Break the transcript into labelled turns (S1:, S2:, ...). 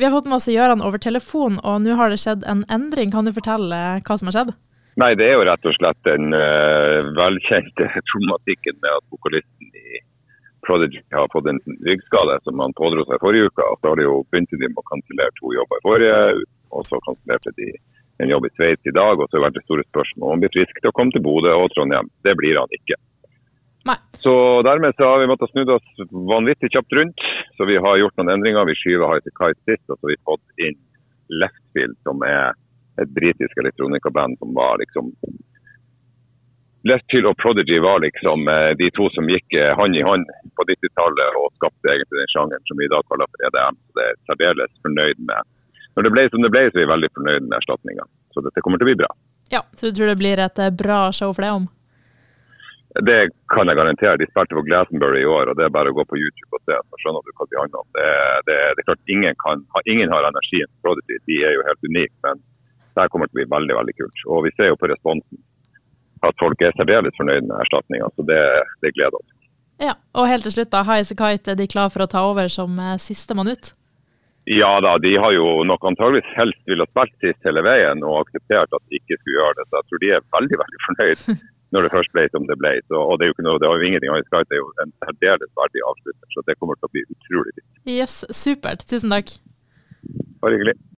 S1: Vi har fått med oss Gøran over telefon, og nå har det skjedd en endring. Kan du fortelle hva som har skjedd?
S2: Nei, det er jo rett og slett den uh, velkjente problematikken med at vokalisten i Prodigy har fått en ryggskade som han pådro seg forrige uke. Og så har de jo begynt med å kansellere to jobber i forrige, og så kansellerte de en jobb i Sveits i dag. Og så har det vært det store spørsmålet om han blir frisk til å komme til Bodø og Trondheim. Det blir han ikke. Så dermed så har vi måttet snu oss vanvittig kjapt rundt. Så vi har gjort noen endringer. Vi skyver High to Kite sist, og så har vi fått inn Leftfield, som er et britisk elektronikaband som var liksom Leftfield og Prodigy var liksom eh, de to som gikk eh, hånd i hånd på 90-tallet og skapte egentlig den sjangeren som vi i dag kaller for EDM. Så det er særdeles fornøyd med. Når det ble som det ble, så er vi veldig fornøyd med erstatninga. Så dette kommer til å bli bra.
S1: Ja, Så du tror det blir et eh, bra show for deg om?
S2: Det kan jeg garantere. De spilte på Glastonbury i år, og det er bare å gå på YouTube og se. Så skjønner du hva de handler om. Det, det, det, er klart ingen, kan, ingen har energien Prodigy. De er jo helt unike. Men det her kommer til å bli veldig veldig kult. Og vi ser jo på responsen at folk er særdeles fornøyd med erstatninga. Så det, det, gleder oss.
S1: Ja, Og helt til slutt, da. High Kite, er de klar for å ta over som eh, sistemann ut?
S2: Ja da, de har jo nok antageligvis helst ville spille sist hele veien og akseptert at de ikke skulle gjøre det. Så jeg tror de er veldig veldig fornøyd når det først ble som det ble. Så, og det er jo ikke noe, det er jo ingenting annet. Skype, det er jo en særdeles verdig avslutter. Så det kommer til å bli utrolig fint.
S1: Yes, supert. Tusen takk.
S2: Bare hyggelig.